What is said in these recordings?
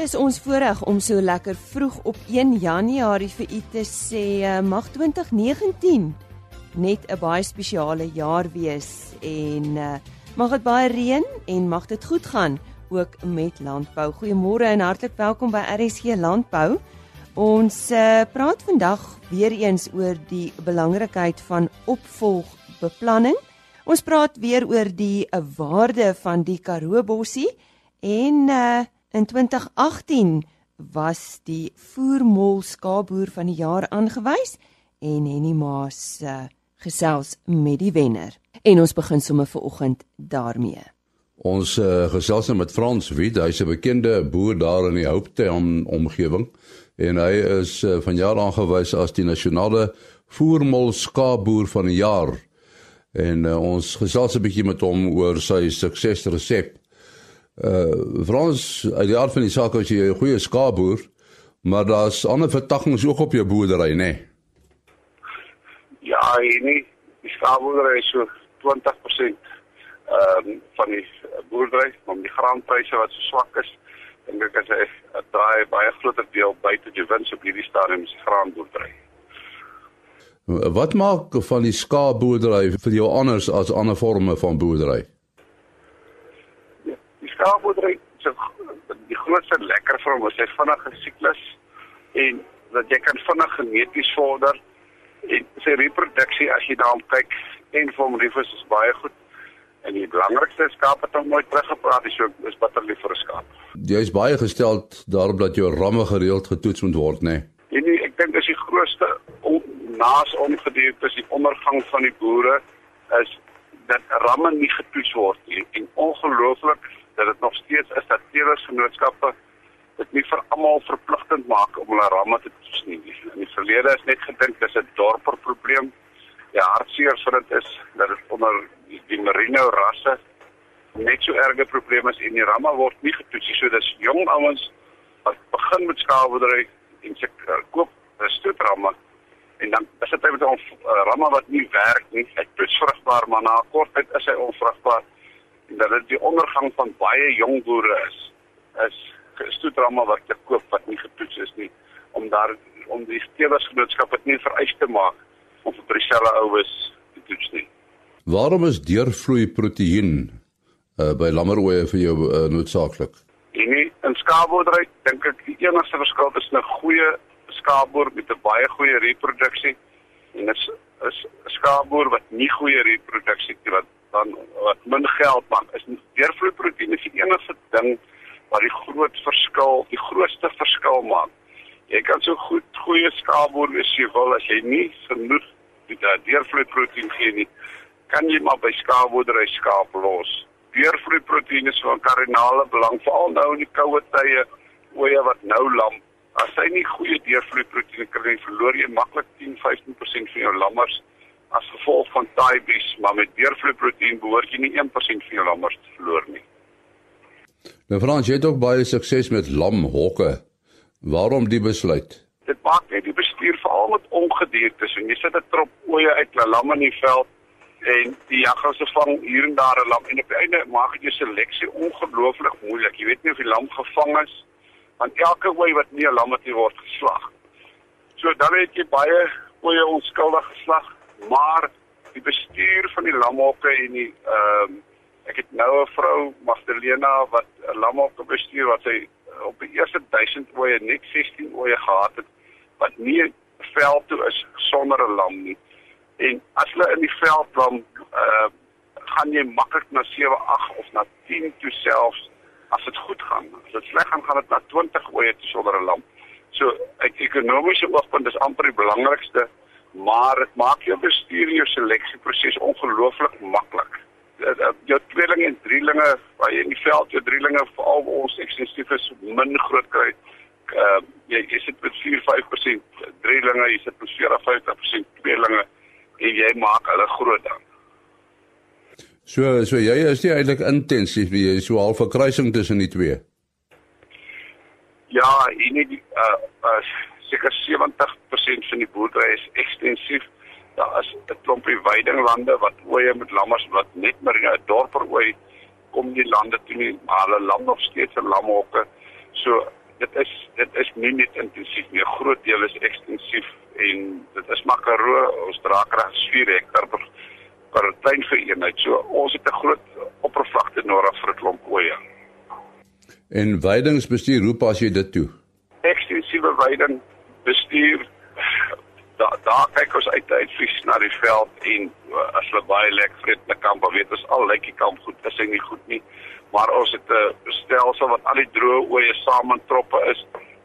is ons voorreg om so lekker vroeg op 1 Januarie vir u te sê uh, mag 2019 net 'n baie spesiale jaar wees en uh, mag dit baie reën en mag dit goed gaan ook met landbou. Goeiemôre en hartlik welkom by RSG Landbou. Ons uh, praat vandag weer eens oor die belangrikheid van opvolgbeplanning. Ons praat weer oor die waarde van die Karoo bossie en uh, In 2018 was die voermol skaapboer van die jaar aangewys en Henny Maas uh, gesels met die wenner. En ons begin sommer vir oggend daarmee. Ons uh, gesels nou met Frans Wied, hy's 'n bekende boer daar in die Hooptown omgewing en hy is uh, van jaar aangewys as die nasionale voermol skaapboer van die jaar. En uh, ons gesels 'n bietjie met hom oor sy suksesresep Uh Frans, uit die aard van die saak as jy 'n goeie skaapboer, maar daar's ander vertakkings ook op jou boerdery, né? Nee? Ja, nee, die skaapboerdery is so 20% ehm um, van die boerdery, om die graanpryse wat so swak is, dink ek as hy draai baie groter deel buite die wins op hierdie stadium se graanboerdery. Wat maak van die skaapboerdery vir jou anders as ander forme van boerdery? Skaapboerdery se die grootste lekker vir hom is sy vinnige siklus en dat jy kan vinnig geneties vorder en sy reproduksie as jy daarop kyk en vir hom rifus is baie goed en die belangrikste skaap het hom nooit teruggepraat dis ook is bitter lief vir 'n skaap. Jy is baie gestel daarop dat jou ramme gereeld getoets moet word nê. Nee? Nee, ek dink dis die grootste on, naas ongedierte is die ondergang van die boere is dat ramme nie getoets word nie en ongelooflik dat dit nog steeds is dat teelersgenootskappe dit nie vir almal verpligtend maak om hulle ramme te toets nie. In die verlede is net gedink dis 'n dorper probleem. Ja, hartseer vir dit is dat dit onder die, die merino rasse net so erge probleme is en die ramme word nie getoets nie. So dis jong ouens wat begin met skaapboerdery en se uh, koop stoetramme en dan is dit met 'n uh, ramme wat nie werk nie. Hy toets vrugbaar, maar na 'n kort tyd is hy onvrugbaar dat dit die ondergang van baie jong boere is is gestoedrama wat te koop wat nie getoets is nie om daar om die steelersgenootskap dit nie vereis te maak om vir dieselfde oues te toets nie. Waarom is deurvloei proteïen uh, by lammeroe vir jou uh, noodsaaklik? Nie in skaapboerdery dink ek die enigste verskil is 'n goeie skaapboer met 'n baie goeie reproduksie en dit is 'n skaapboer wat nie goeie reproduksie het wat dan wat min geld man is deurvloeiproteïen is die enigste ding wat die groot verskil, die grootste verskil maak. Jy kan so goed goeie skaapboer wees jy wil as jy nie genoeg deurvloeiproteïen gee nie, kan jy maar by skaapboerdery skaap los. Deurvloeiproteïen is van kardinale belang veral nou in die koue tye, oeye wat nou lam. As jy nie goeie deurvloeiproteïen kry nie, verloor jy maklik 10-15% van jou lammers as gevolg van taibies, maar met deurvloeiproteïen behoort jy nie 1% van jou lammers te verloor nie. Nou Frans, jy het ook baie sukses met lamhokke. Waarom die besluit? Dit maak net die bestuur veral met ongediertes en jy sit 'n trop oeye uit na lamme in die veld en die jaggers se vang hier en daar 'n lam en op die einde maak dit jou seleksie ongelooflik moeilik. Jy weet nie of die lam gevang is want elke ooi wat nie 'n lam het nie word geslag. So dan het jy baie oeye onskuldig geslag maar die bestuur van die lamhokke en die ehm um, ek het nou 'n vrou Magdalena wat 'n lamhokke bestuur wat sy uh, op die eerste 1000 oeye net 16 oeye gehad het wat nie veld toe is sonder 'n lam nie. En as hulle in die veld lam uh, gaan jy maklik na 7 8 of na 10 toe selfs as dit goed gaan. As dit sleg gaan gaan dit na 20 oeye sonder 'n lam. So uit ekonomiese oogpunt is amper die belangrikste maar dit maak jou bestuur jou seleksieproses ongelooflik maklik. Jou tweelinge en drielinge, waar jy in die veld jou drielinge veral ons ekstensief is min groot kry. Uh, jy is dit met 4-5% drielinge, jy sit met 4-5% tweelinge en jy maak hulle groot dan. So so jy is nie eintlik intensief wie jy so half 'n kruising tussen die twee. Ja, en nie uh, uh seker 70% van die boerdery is ekstensief. Daar is 'n klompie weidinglande wat ooe met lammers wat net maar in 'n dorper ooi kom die lande toe nie, maar hulle lam nog steeds in lamhokke. So dit is dit is nie net intensief nie. 'n Groot deel is ekstensief en dit is Makaroo, ons dra krag 4 hektar per per tuin vir eenheid. So ons het 'n groot oppervlakte nodig vir 'n klomp ooe. En weidingsbestuur, hoe pas jy dit toe? Ekstensiewe weiding bestuur daar daar kyk ons uit uit vis na die veld en uh, as hulle baie lek vreet 'n kamp, weet ons al lyk die kamp goed, is hy nie goed nie. Maar ons het 'n stelsel wat al die droë ooe saam in troppe is.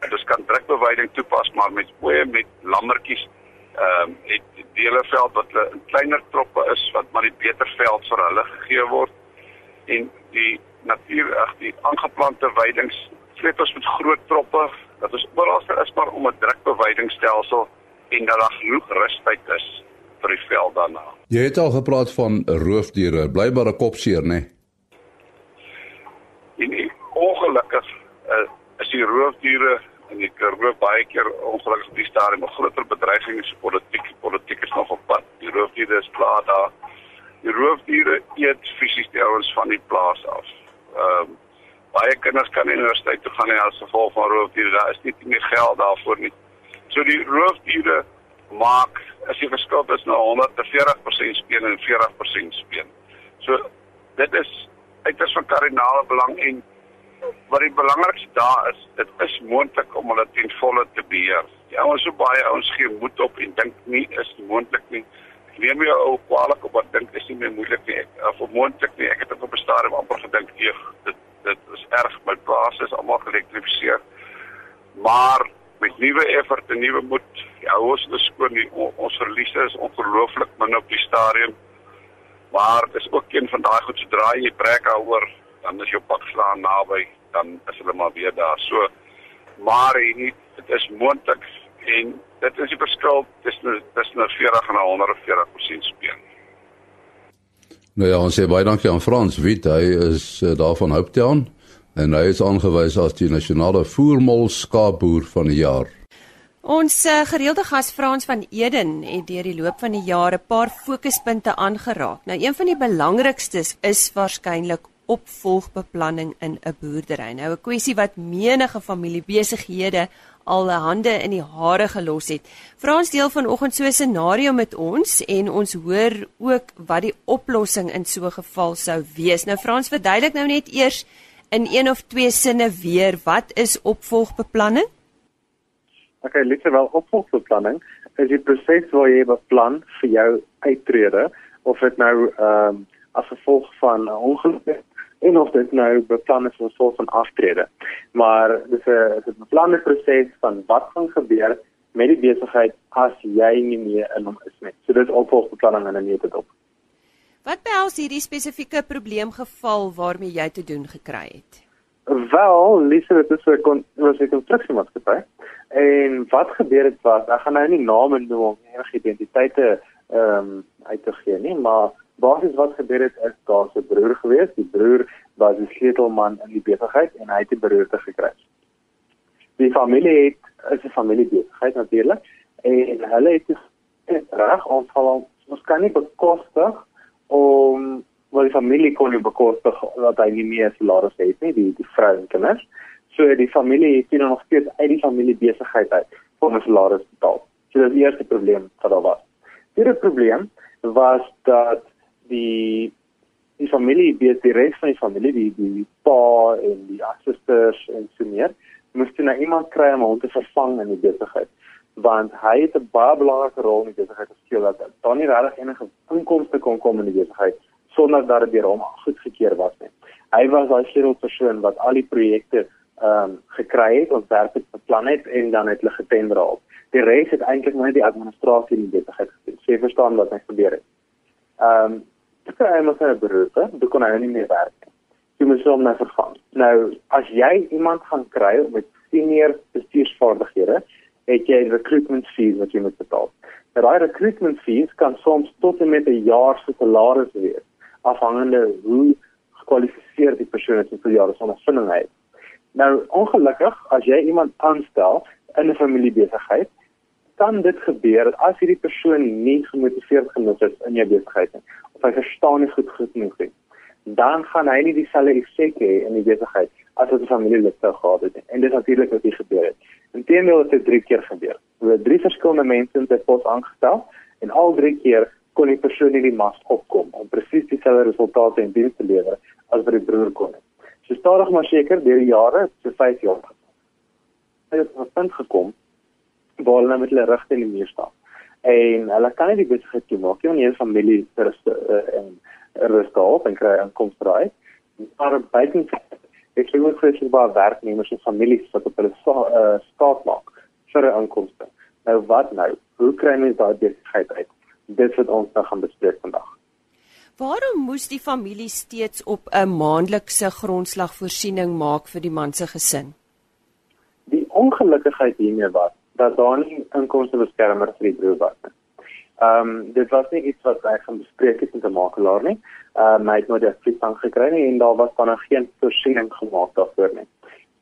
Dit kan drukbeweiding toepas maar met ooe met lammertjies ehm um, het dele veld wat hulle in kleiner troppe is wat maar die beter veld vir hulle gegee word en die natuur ag die aangeplante weidings sleep ons met groot troppe dat ons oral is maar om 'n drukbeweidingstelsel en dat daar genoeg rustyd is vir die veld daarna. Jy het al gepraat van roofdiere, blybare kopseer nê? Nee? Ongelukkig uh, is die roofdiere en die Karoo baie keer ongelukkig die stadium 'n groter bedreiging is politiek politiek is nog op pad die roofdiere is klaar daar die roofdiere eet fisies die ouens van die plaas af baie kinders kan nie universiteit toe gaan nie as gevolg van roofdiere daar is nie meer geld daarvoor nie so die roofdiere maak as jy verskil tussen 140% speen en 40% speen so dit is uiters van kardinale belang en wat die belangrikste daar is, dit is moontlik om hulle ten volle te beheer. Die ouens so baie ouens gee moed op en dink nie is moontlik nie. Ek neem jou ou kwaliek op wat dink is nie meer moeilik nie. Of moontlik nie. Ek het op 'n stadium amper gedink, "Eeg, dit dit is erg, my plaas is almal geelektrifiseer." Maar met nuwe effort en nuwe moed, die ouens is skoon, ons verliese is ongelooflik min op die stadium. Maar dis ook een van daai goed sodra jy breek daaroor dan is jou pad slaan naby, dan is hulle maar weer daar. So maar nie dit is moontlik en dit is die verskil tussen tussen 40 en 140% speen. Nou ja, ons sê baie dankie aan Frans Wit, hy is uh, daar van Hope Town en hy is aangewys as die nasionale voermol skaapboer van die jaar. Ons uh, gereelde gas Frans van Eden het deur die loop van die jare 'n paar fokuspunte aangeraak. Nou een van die belangrikstes is waarskynlik opvolgbeplanning in 'n boerdery. Nou 'n kwessie wat menige familiebesighede al hande in die hare gelos het. Frans deel vanoggend so 'n scenario met ons en ons hoor ook wat die oplossing in so 'n geval sou wees. Nou Frans verduidelik nou net eers in een of twee sinne weer wat is opvolgbeplanning? Okay, lê wel opvolgbeplanning is die proses waar jy beplan vir jou uittrede of dit nou ehm um, as gevolg van 'n ongeluk en of dit nou beplan is vir 'n soort van aftrede. Maar dis 'n dit is 'n beplande proses van wat gaan gebeur met die besigheid as jy nie meer in hom is nie. So dit is opvolgbeplanning en net dit op. Wat behels hierdie spesifieke probleemgeval waarmee jy te doen gekry het? Wel, Lisa, dit is 'n was 'n konstruksiemaatskappy. En wat gebeur het was, ek gaan nou nie name noem om enige identiteite ehm um, uit te gee nie, maar basies wat gebeur het is daar 'n broer gewees. Die broer was die sleutelman in die besigheid en hy het 'n beroerte gekry. Die familie het is 'n familiebesigheid natuurlik en hulle het reg aanval ons kan nie bekostig om wat die familie kon nie bekostig dat hy nie meer salaris het nie die die vrou en kinders. So die familie het nie nog steeds uit die familiebesigheid uit om 'n salaris betaal. So dit is die eerste probleem wat daar was. Tweede probleem was dat die die familie, die die res van die familie, die die pa en die susters en so meer, moes toe na iemand kry om hom te vervang in die besigheid want hy het 'n baie belangrike rol in die besigheid gespeel dat daar nie regtig enige inkomste kon kom in die besigheid sonder dat dit deur hom goedgekeur was nie. Hy was daai sleutelpersoon wat al die projekte ehm um, gekry het, ontwerp het, beplan het en dan het hulle getender op. Die res het eintlik net die administrasie in die besigheid gedoen. Sy verstaan wat net gebeur het. Ehm um, Dit is eintlik 'n beroep, dit kon nou nie meer werk nie. Jy moet hom nou vervang. Nou, as jy iemand gaan kry met senior bestuursvaardighede, het jy recruitment fees wat jy moet betaal. Nou, daai recruitment fees kan soms tot en met 'n jaar se salaris wees, afhangende hoe gekwalifiseerd die persoon is en hoeveel jare se ondervinding hy het. Nou, ongelukkig, as jy iemand aanstel in 'n familiebesigheid, kan dit gebeur as hierdie persoon nie gemotiveerd genoeg is in jou besigheid nie of hy verstaan nie goed genoeg nie dan gaan hy nie dieselfde effek hê in die besigheid as wat 'n familielid sou gehad het. En dit natuurlik wat hier gebeur het. Inteendeel het dit drie keer gebeur. Hulle het drie verskillende mense in die pos aangestel en al drie keer kon die persoon nie die mas opkom om presies dieselfde resultate en diens te lewer as wat die broer kon. So stadig maar seker deur die jare, so 5 jaar. Hy het op 'n punt gekom waar hulle met hulle rugte in die muur staan. En hulle kan nie die besigheid toemaak nie, want hulle familie rus uh, en rus daarop en kry inkomste daai. Maar buiten ek sê ook vir baie werknemers en families wat op hulle uh, staat maak vir 'n inkomste. Nou wat nou? Hoe kry mense daai besigheid uit? Dit wat ons nou gaan bespreek vandag. Waarom moes die familie steeds op 'n maandelikse grondslagvoorsiening maak vir die man se gesin? Die ongelukkigheid hiermee was dat daar nie inkomste beskermer vir die broer was nie. Ehm um, dit was nie iets wat ek gaan bespreek het met 'n makelaar nie. Ehm um, hy het nooit 'n vliegtuig gekry nie en daar was dan geen voorsiening gemaak daarvoor nie.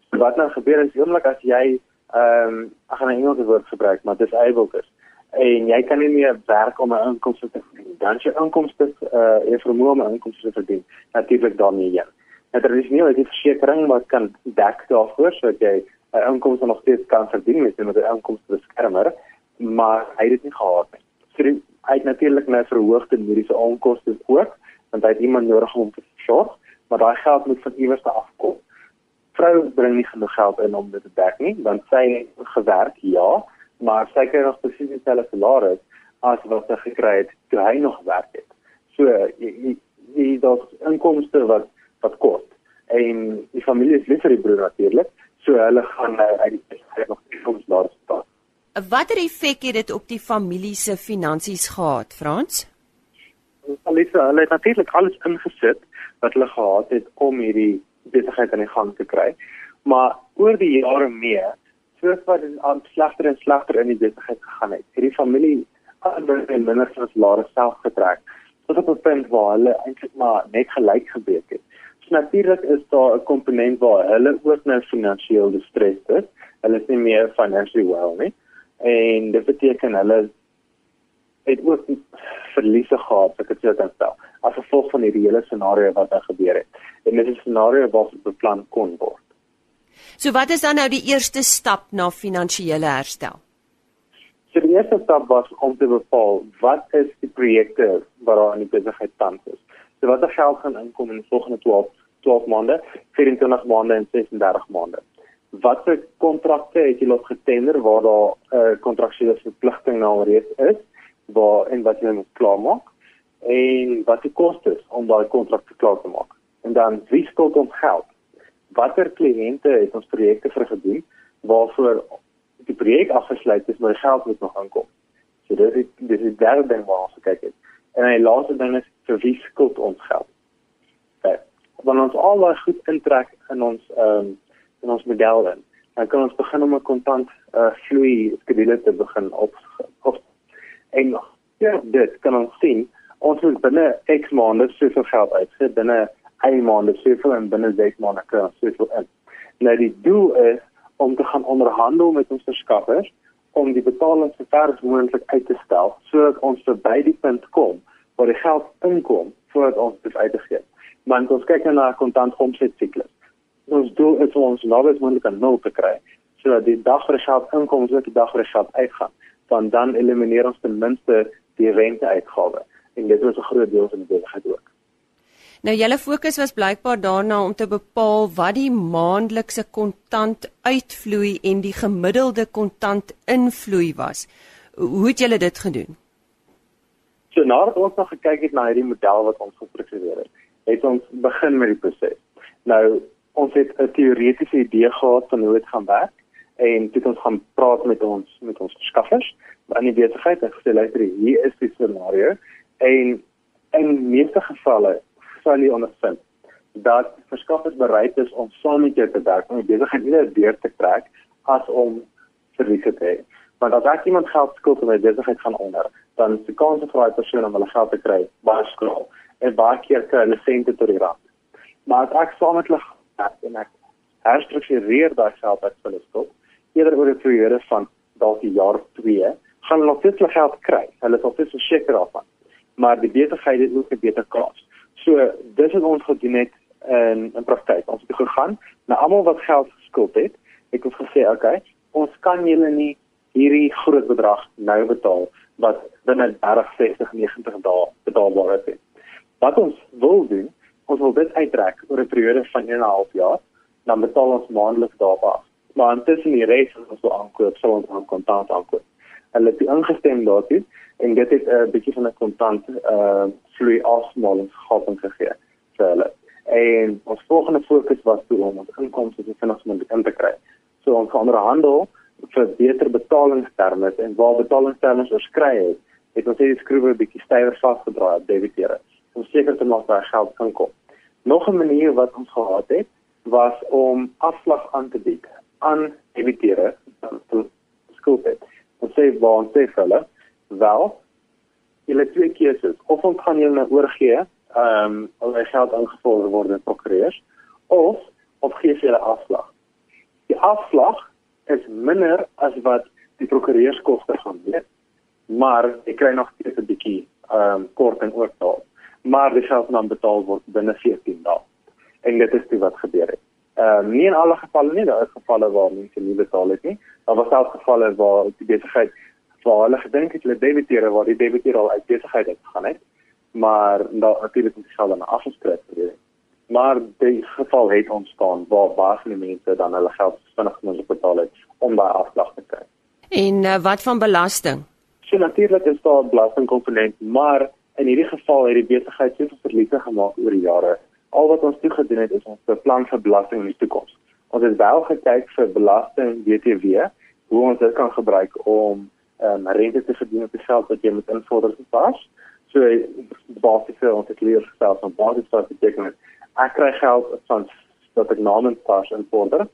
So wat nou gebeur is oomblik as jy ehm um, ek gaan 'n Engelse woord gebruik, maar dis able is en jy kan nie meer werk om 'n inkomste te verdien. Dan jy inkomste eh uh, vermoë om 'n inkomste te verdien. Natuurlik daarmee ja. Nou tradisioneel is die versekerings wat kan dek daarvoor sodat jy 'n inkomste nog steeds kan verdien met 'n inkomste beskermer, maar hy het dit nie gehad nie. So hy het natuurlik nou verhoogde mediese onkoste ook, want hy het iemand nodig om te sorg, maar daai geld moet van iewers af kom. Vrou bring nie genoeg geld in om dit te dek nie, want sy het gewerk, ja, maar sy kry nog presies dieselfde salaris as wat sy gekry het toe hy nog werk het. So jy jy daar's inkomste wat wat kos en die familie is lief vir die broer natuurlik So hulle gaan nou uit die huis nog soms daar staan. Watter effek het dit op die familie se finansies gehad, Frans? Alisa, hulle het natuurlik alles ingesit wat hulle gehad het om hierdie besigheid aan die gang te kry. Maar oor die jare mee, soos wat dit aan slegter en slegter in die besigheid gegaan het, het die familie ander en minder as laer self getrek. Tot op 'n punt waar hulle eintlik maar net gelyk gebreek het natuurlik is daar 'n komponent waar hulle ook nou finansiëel gestremd is. Hulle is nie meer financially well nie. En dit beteken hulle het ook verliese gehad, ek het dit dan stel, as gevolg van hierdie hele scenario wat daar gebeur het. En dit is 'n scenario wat beplan kon word. So wat is dan nou die eerste stap na finansiële herstel? So die eerste stap was om te bepaal wat is die projekte waaraan die besigheid tans is. So wat er geld gaan inkom in die volgende 12 12 maande, 24 maande en 36 maande. Watter kontrakte het julle op getender waar daar 'n uh, kontraktuele verpligting nou is, waar en wat julle moet klaarmaak en wat die kostes om daai kontrakte klaar te maak. En dan wie skuld ons geld? Watter kliënte het ons projekte vir gedoen waarvoor die projek afgesluit is, maar die geld moet nog aankom. So dit is dis is derde ding waar ons kyk het. En die laaste ding is vir wie skuld ons geld? Wanneer ons al daai goed intrek in ons ehm um, in ons model dan, dan kan ons begin om 'n kontant uh, vloei skedule te begin op op en ja, dit kan ons sien ons moet binne X maande soveel geld uitsit binne 1 maand soveel en binne 6 maande kan ons soveel in. Nou die doel is om te gaan onderhandel met ons verskaffers om die betaling so ver as moontlik uit te stel sodat ons verby die punt kom waar die geld inkom voordat ons dit uitgee. Maar ons kyk na 'n kontant omset siklus. Ons doel is om ons naby as moontlik aan nul te kry sodat die dag vir geld inkom is ook die dag vir die geld uitgaan. Want dan elimineer ons ten minste die rente-uitgawe en dit is 'n groot deel van die besigheid ook. Nou julle fokus was blykbaar daarna om te bepaal wat die maandelikse kontant uitvloei en die gemiddelde kontant invloei was. Hoe het julle dit gedoen? So nadat ons nog gekyk het na hierdie model wat ons gestruktureer het, het ons begin met die proses. Nou ons het 'n teoretiese idee gehad van hoe dit gaan werk en dit ons gaan praat met ons met ons skaffers aan die besigheid en gesê luister hier is die scenario en in meeste gevalle sal jy ondervind dat verskaffers bereid is om saam met jou te werk om die besigheid eerder deur te trek as om verliese te hê. Want as iemand geld skuld en my besigheid gaan onder, dan die kans vir daai persoon om hulle geld te kry baie skraal en baie keer kry hulle sente tot die rand. Maar as ek saam met hulle werk en ek herstruktureer daai geld uit hulle skuld, eerder oor 'n periode van dalk 'n jaar of 2, gaan hulle nog steeds hulle geld kry. Hulle is altyd verseker daarvan. Maar die besigheid het ook 'n beter kans. So dis wat ons gedoen het in in praktyk. Ons het gegaan Nou almal wat geld geskuld het, het ons gesê, "Oké, okay, ons kan julle nie hierdie groot bedrag nou betaal wat binne 30, 60, 90 dae betaalbaar is." Wat ons wil doen, ons wil dit uittrek oor 'n periode van 1 en 'n half jaar, dan betaal ons maandeliks daarop. Maar intussen die res wat ons wil aankoop, sal ons aan kontant aankoop. Hulle het ingestem daartoe en dit het 'n uh, bietjie van 'n kontant uh vloei afsmalingsgaping gegee vir hulle. En ons volgende fokus was toe om ons inkomste so vinnig moontlik in te kry. So ons gaan onderhandel vir beter betalingsterme en waar betalingsterme oorskry het, het ons hierdie skroewe 'n bietjie stywer vasgedraai op debiteure om seker te maak dat geld kan kom. Nog 'n manier wat ons gehad het, was om afslag aan te bied aan debiteure wat skuld het. Ons sê waar ons sê vir hulle wel julle twee keuses of ons gaan julle nou oorgee ehm um, al die geld aangevolg word in prokureurs of of gee julle afslag. Die afslag is minder as wat die prokureurskoste gaan wees, maar jy kry nog steeds 'n bietjie ehm um, korting oorbetaal. Maar die geld dan betaal word binne 14 dae. En dit is wat gebeur het. Ehm uh, nie in alle gevalle nie, daar is gevalle waar mense nie betaal het nie. Daar was selfs gevalle waar die besigheid waar hulle gedink het hulle debiteure waar die debiteure al uit besigheid uit gegaan het maar daar natuurlik moet geld dan afgeskryf word maar die geval het ontstaan waar baie mense dan hulle geld vinnig moet betaal het om daai afslag te kry en uh, wat van belasting so natuurlik is daar 'n belastingkomponent maar in hierdie geval het die besigheid soveel verliese gemaak oor die jare al wat ons toe gedoen het is ons beplan vir belasting in die toekoms ons het wel gekyk vir belasting BTW hoe ons dit kan gebruik om um, rente te verdien op die geld wat jy moet invorder vir pas. So basies vir ons het leer gestel van basies wat beteken. Ek kry geld van dat ek namens pas invorder.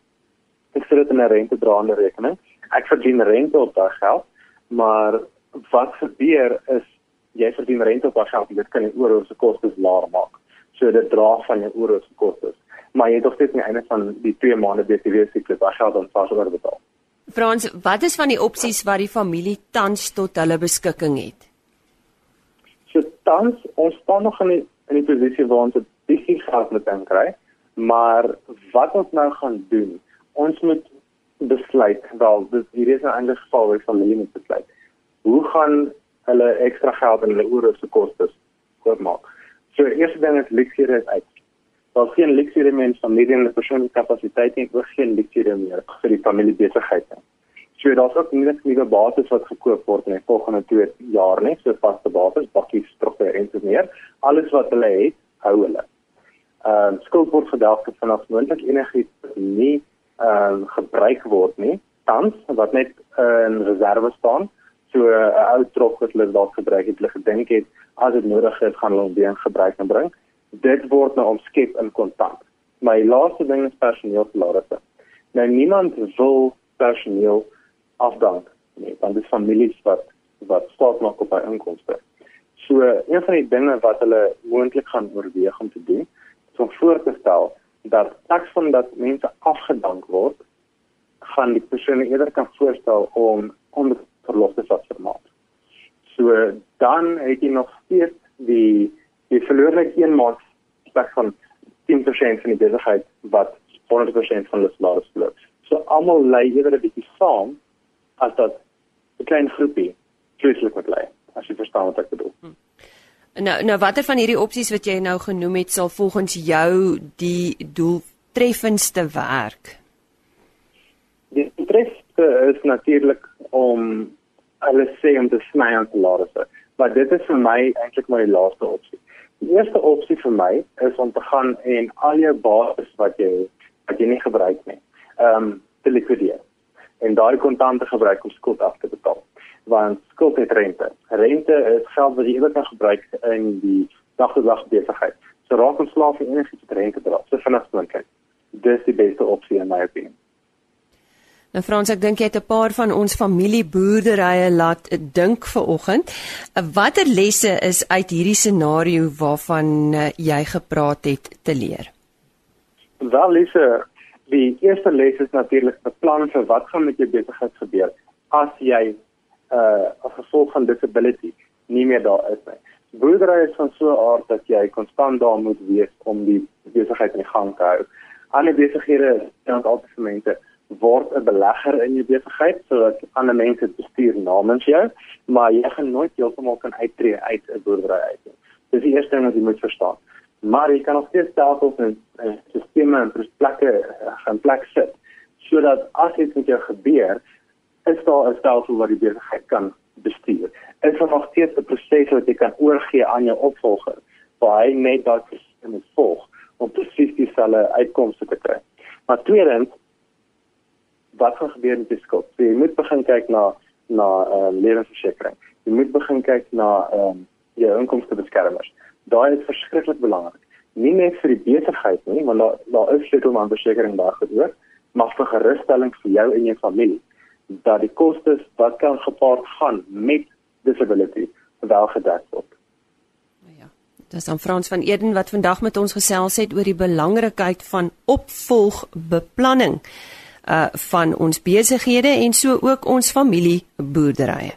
Ek sit dit in 'n rente draande rekening. Ek verdien rente op daai geld, maar wat gebeur is jy verdien rente op daai geld en dit kan jou oorhoofse kostes laer maak. So dit dra van jou oorhoofse kostes. Maar jy het nog steeds aan die einde van die 2 maande BTW siklus daai geld dan vas oorbetaal. Frans, wat is van die opsies wat die familie tans tot hulle beskikking het? So tans ons staan nog in die, in die posisie waar ons 'n bietjie geld moet inkry, maar wat ons nou gaan doen, ons moet besluit wel dis hier is 'n ander geval waar die familie moet besluit. Hoe gaan hulle ekstra geld in hulle oorhoofse kostes oormaak? So eerste ding is leksiere is uit. Daar's geen leksiere meer van mediese persoonlike kapasiteit en ook geen leksiere meer vir die familiebesigheid nie. So daar's ook nie net nuwe bates wat gekoop word in die volgende 2 jaar nie, so vaste bates, bakkies, trokke en so meer. Alles wat hulle het, hou hulle. Ehm uh, skuld word gedelg vanaf moontlik enigiets nie ehm uh, gebruik word nie, tans wat net uh, in reserve staan. So 'n uh, ou trok wat hulle dalk gebruik het, hulle gedink het as dit nodig is, gaan hulle hom weer gebruik en bring dit word nou omskep in kontant. My laaste ding is personeelsalarisse. Nou niemand wil personeel afdank nie, want dit is families wat wat staat maak op hy inkomste. So een van die dinge wat hulle moontlik gaan oorweeg om te doen, is om voor te stel dat taks van dat mense afgedank word, gaan die persone eerder kan voorstel om om verlof te vat vir maand. So dan het jy nog steeds die jy verloor net een maand spek van 10% van die besigheid wat 100% van die salaris verloor. So almal lê eerder 'n bietjie saam as dat 'n klein groepie vreeslik moet lê. As jy verstaan wat ek bedoel. Hm. Nou nou watter van hierdie opsies wat jy nou genoem het sal volgens jou die doeltreffendste werk? Die treffendste is natuurlik om alles sê om te sny aan salarisse. Maar dit is vir my eintlik die laaste opsie. Die eerste opsie vir my is om te gaan en al jou bates wat jy wat jy nie gebruik nie, ehm um, te likwideer. En daai kontante gebruik om skuld af te betaal. Want skuld het rente. Rente is geld wat jy ewig kan gebruik in die dagligdag besigheid. So raak ons slaaf vir enigiets wat rente dra. So vinnig moontlik. Dis die beste opsie in my opinie. Nou Frans, ek dink jy het 'n paar van ons familieboerderye laat dink vanoggend. Watter lesse is uit hierdie scenario waarvan uh, jy gepraat het te leer? Wel lesse, die eerste les is natuurlik beplan vir wat gaan met jou besigheid gebeur as jy uh as gevolg van disability nie meer daar is nie. Boerdery is van so 'n aard dat jy konstant daar moet wees om die besigheid in gang te hou. Ander besighede, dan alternatiewe word 'n belegger in jou besigheid sodat ander mense bestuur namens jou, maar jy gaan nooit heeltemal kan uittreë uit 'n boerdery uit nie. Dis die eerste ding wat jy moet verstaan. Maar jy kan nog steeds stelsels en sisteme en plekke gaan eh, plek sit sodat as iets met jou gebeur, is daar 'n stelsel wat die besigheid kan bestuur. Is daar nog steeds 'n proses wat jy kan oorgee aan jou opvolger waar hy net proses moet volg om presies dieselfde uitkomste te kry. Maar tweedens wat gaan gebeur met die skuld? So, jy moet begin kyk na na ehm uh, lewensversekering. Jy moet begin kyk na ehm um, jou inkomstebeskermers. Daai is verskriklik belangrik. Nie net vir die besigheid nie, maar daar daar is sleutel aan versekerings daar gedoen, maar vir gerusstelling vir jou en jou familie dat die kostes wat kan gepaard gaan met disability wel gedek word. Ja. Dis aan Frans van Eden wat vandag met ons gesels het oor die belangrikheid van opvolgbeplanning uh van ons besighede en so ook ons familieboerderye.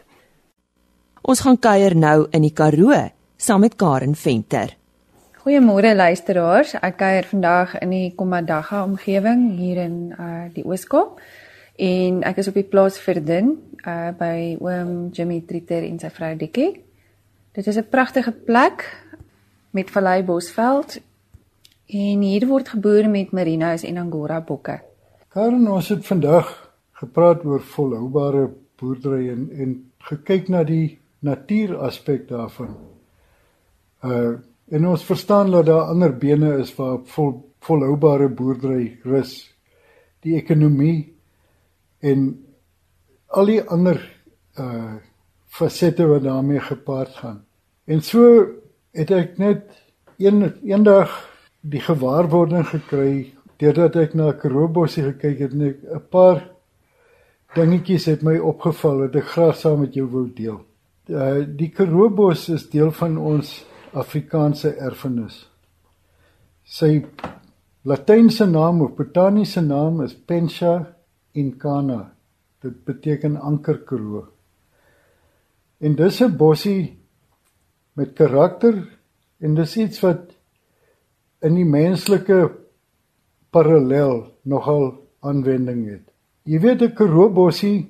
Ons gaan kuier nou in die Karoo saam met Karen Venter. Goeiemôre luisteraars. Ek kuier vandag in die Komadaga omgewing hier in uh die Ooskaap en ek is op die plaas Verdun uh by oom Jimmy Triter en sy vrou Dikkie. Dit is 'n pragtige plek met vallei bosveld en hier word geboer met merinos en angora bokke. Karen, ons het vandag gepraat oor volhoubare boerdery en en gekyk na die natuuraspek daarvan. Uh en ons verstaan dat daar ander bene is waar vol volhoubare boerdery rus. Die ekonomie en al die ander uh fasette wat daarmee gepaard gaan. En so het ek net een eendag die gewaarwording gekry deurdat ek na Karoobossie gekyk het, net 'n paar dingetjies het my opgeval wat ek graag saam met jou wou deel. Uh, die Karoobos is deel van ons Afrikaanse erfenis. Sy Latynse naam of botaniese naam is Pensia incana. Dit beteken ankerkaroo. En dis 'n bossie met karakter en dis iets wat in die menslike parallel nogal aanwending het. Jy weet 'n karoobossie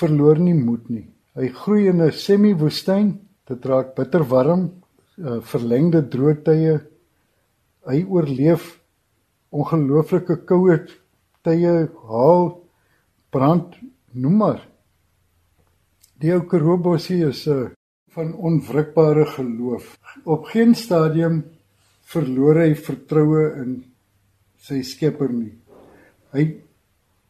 verloor nie moed nie. Hy groei in 'n semi-woestyn, dit raak bitter warm, uh, verlengde droogtye. Hy oorleef ongelooflike koue tye, haal, brand, noem maar. Die ou karoobossie is 'n uh, van onwrikbare geloof. Op geen stadium verloor hy vertroue in sy skepper nie. Hy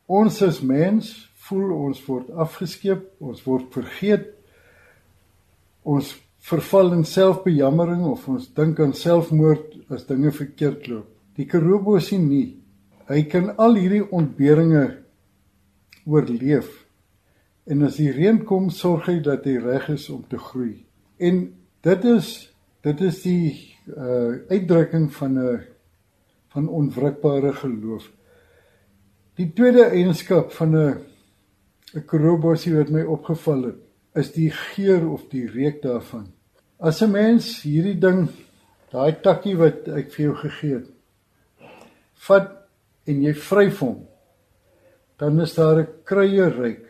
ons as mens voel ons word afgeskeep, ons word vergeet. Ons verval in selfbejammering of ons dink aan selfmoord as dinge verkeerd loop. Die Karobo sien nie. Hy kan al hierdie ontberinge oorleef. En as die reën kom, sorg hy dat hy reg is om te groei. En dit is dit is die uh uitdrukking van 'n van onwrikbare geloof. Die tweede eienskap van 'n 'n krobosie wat my opgeval het, is die geur of die reuk daarvan. As 'n mens hierdie ding, daai takkie wat ek vir jou gegee het, vat en jy vryf hom, dan is daar 'n kruie reuk.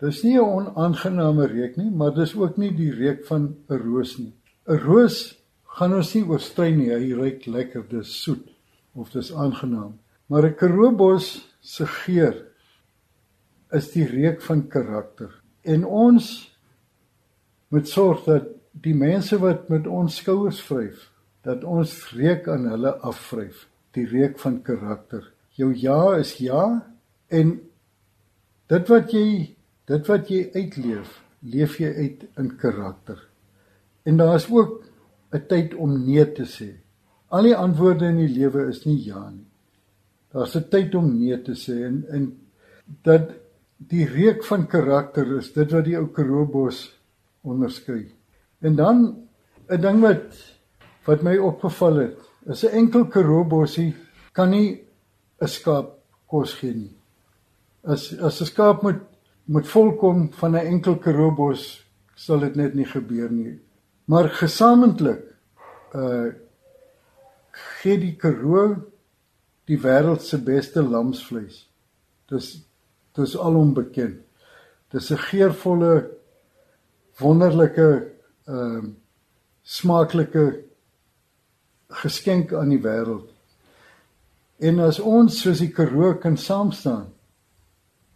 Dis nie 'n onaangename reuk nie, maar dis ook nie die reuk van 'n roos nie. 'n Roos gaan ons nie oorstry nie, hy ruik lekker, dis soet of dis aangenaam. Maar 'n karoobos se geur is die reuk van karakter. En ons moet sorg dat die mense wat met ons skouers vryf, dat ons reuk aan hulle afvryf, die reuk van karakter. Jou ja is ja en dit wat jy dit wat jy uitleef, leef jy uit in karakter. En daar is ook 'n tyd om nee te sê. Al die antwoorde in die lewe is nie ja nie. Daar's 'n tyd om nee te sê en en dat die reuk van karakter is dit wat die ou Karoobos onderskei. En dan 'n ding wat wat my opgeval het, is 'n enkel Karoobosie kan nie 'n skaap kos gee nie. As as 'n skaap moet moet volkom van 'n enkel Karoobos sal dit net nie gebeur nie. Maar gesamentlik uh gee die Karoo die wêreld se beste lamsvleis. Dis dis alom bekend. Dis 'n geurvolle wonderlike ehm uh, smaaklike geskenk aan die wêreld. En as ons soos die Karoo kan saam staan,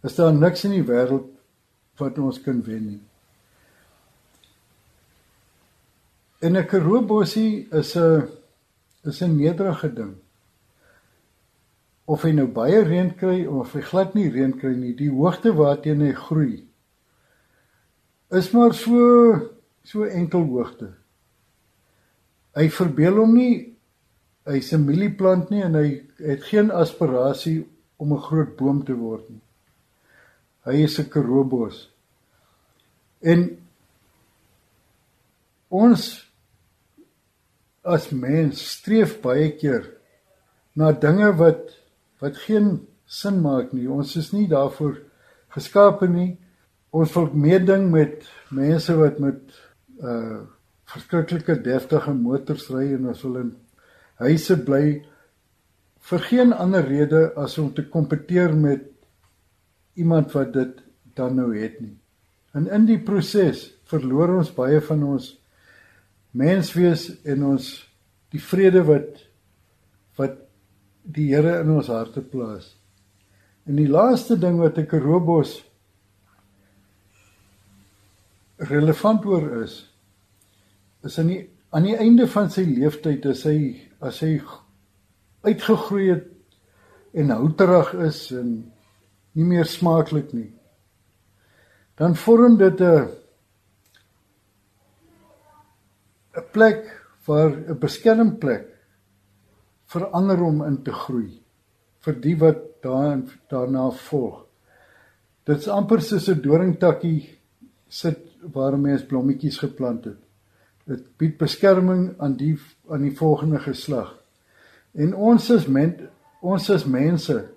is daar niks in die wêreld wat ons kan wen nie. En 'n Karoo bossie is 'n is 'n nederige ding of hy nou baie reën kry of hy glad nie reën kry nie, die hoogte waarteen hy groei is maar so so enkel hoogte. Hy verbeel hom nie hy's 'n mielieplant nie en hy het geen aspirasie om 'n groot boom te word nie. Hy is 'n karoobos. En ons as mens streef baie keer na dinge wat wat geen sin maak nie. Ons is nie daarvoor geskape nie. Ons wil meeding met mense wat met uh verskriklike deftige motors ry en ons wil in huise bly vir geen ander rede as om te kompeteer met iemand wat dit dan nou het nie. En in die proses verloor ons baie van ons menswees en ons die vrede wat wat die Here in ons harte plaas. En die laaste ding wat ek Robos relevant oor is is aan die aan die einde van sy lewenstyd as hy as hy uitgegroei het en houterig is en nie meer smaaklik nie dan vorm dit 'n 'n plek vir 'n beskermplek verander hom in te groei vir die wat daarin daarna volg. Dit's amper soos 'n doringtakkie sit waar mense blommetjies geplant het. Dit bied beskerming aan die aan die volgende geslag. En ons as men, ons as mense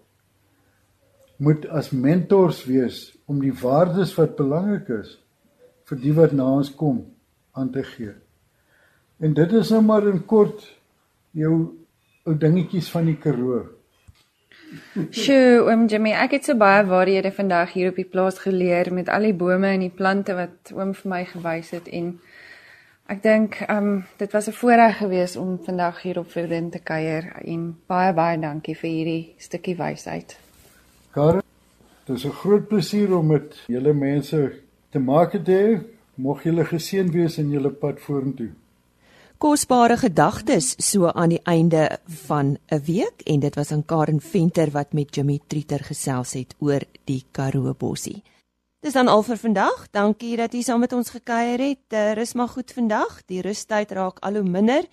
moet as mentors wees om die waardes wat belangrik is vir die wat na ons kom aan te gee. En dit is nou maar in kort jou ou dingetjies van die Karoo. Sjoe, oom Jimmy, ek het so baie waarhede vandag hier op die plaas geleer met al die bome en die plante wat oom vir my gewys het en ek dink ehm um, dit was 'n voorreg geweest om vandag hier op Verdun te kuier en baie baie dankie vir hierdie stukkie wysheid. Karen, dit is 'n groot plesier om met julle mense te maak te hê. Mag julle geseën wees in julle pad vorentoe kosbare gedagtes so aan die einde van 'n week en dit was aan Karen Venter wat met Jimmy Trieter gesels het oor die Karoo bossie. Dis dan al vir vandag. Dankie dat jy saam met ons gekuier het. Uh, rus maar goed vandag. Die rustyd raak al hoe minder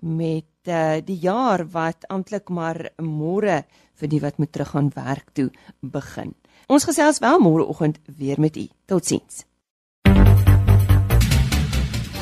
met uh, die jaar wat amptelik maar môre vir die wat moet teruggaan werk toe begin. Ons gesels wel môreoggend weer met u. Totsiens.